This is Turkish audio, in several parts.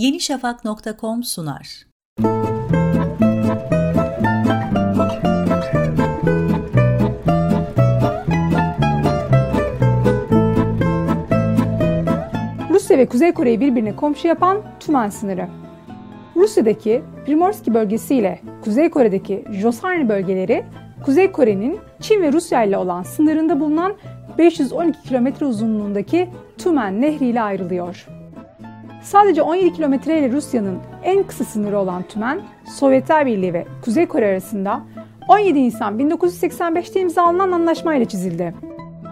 yenişafak.com sunar. Rusya ve Kuzey Kore'yi birbirine komşu yapan Tumen sınırı. Rusya'daki Primorski bölgesi ile Kuzey Kore'deki Joseon bölgeleri Kuzey Kore'nin Çin ve Rusya ile olan sınırında bulunan 512 kilometre uzunluğundaki Tumen Nehri ile ayrılıyor. Sadece 17 kilometre ile Rusya'nın en kısa sınırı olan Tümen, Sovyetler Birliği ve Kuzey Kore arasında 17 Nisan 1985'te imzalanan anlaşma ile çizildi.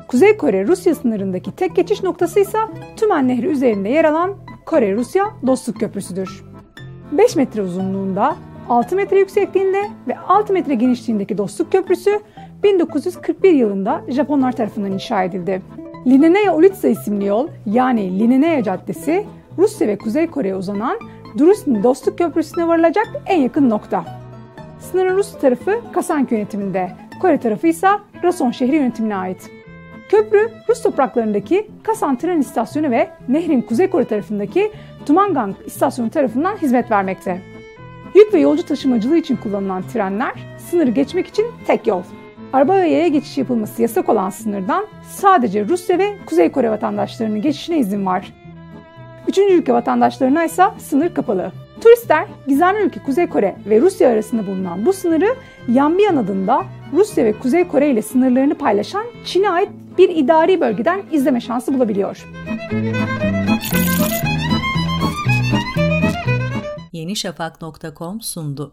Kuzey Kore Rusya sınırındaki tek geçiş noktası ise Tümen Nehri üzerinde yer alan Kore-Rusya Dostluk Köprüsü'dür. 5 metre uzunluğunda, 6 metre yüksekliğinde ve 6 metre genişliğindeki Dostluk Köprüsü 1941 yılında Japonlar tarafından inşa edildi. Lineneya Ulitsa isimli yol yani Lineneya Caddesi Rusya ve Kuzey Kore'ye uzanan Druzhny Dostluk Köprüsü'ne varılacak en yakın nokta. Sınırın Rus tarafı Kasank yönetiminde, Kore tarafı ise Rason şehri yönetimine ait. Köprü Rus topraklarındaki Kasan tren istasyonu ve nehrin Kuzey Kore tarafındaki Tumangang istasyonu tarafından hizmet vermekte. Yük ve yolcu taşımacılığı için kullanılan trenler sınırı geçmek için tek yol. Araba ve yaya geçiş yapılması yasak olan sınırdan sadece Rusya ve Kuzey Kore vatandaşlarının geçişine izin var. Üçüncü ülke vatandaşlarına ise sınır kapalı. Turistler gizemli ülke Kuzey Kore ve Rusya arasında bulunan bu sınırı Yanbian adında Rusya ve Kuzey Kore ile sınırlarını paylaşan Çin'e ait bir idari bölgeden izleme şansı bulabiliyor. yenişafak.com sundu.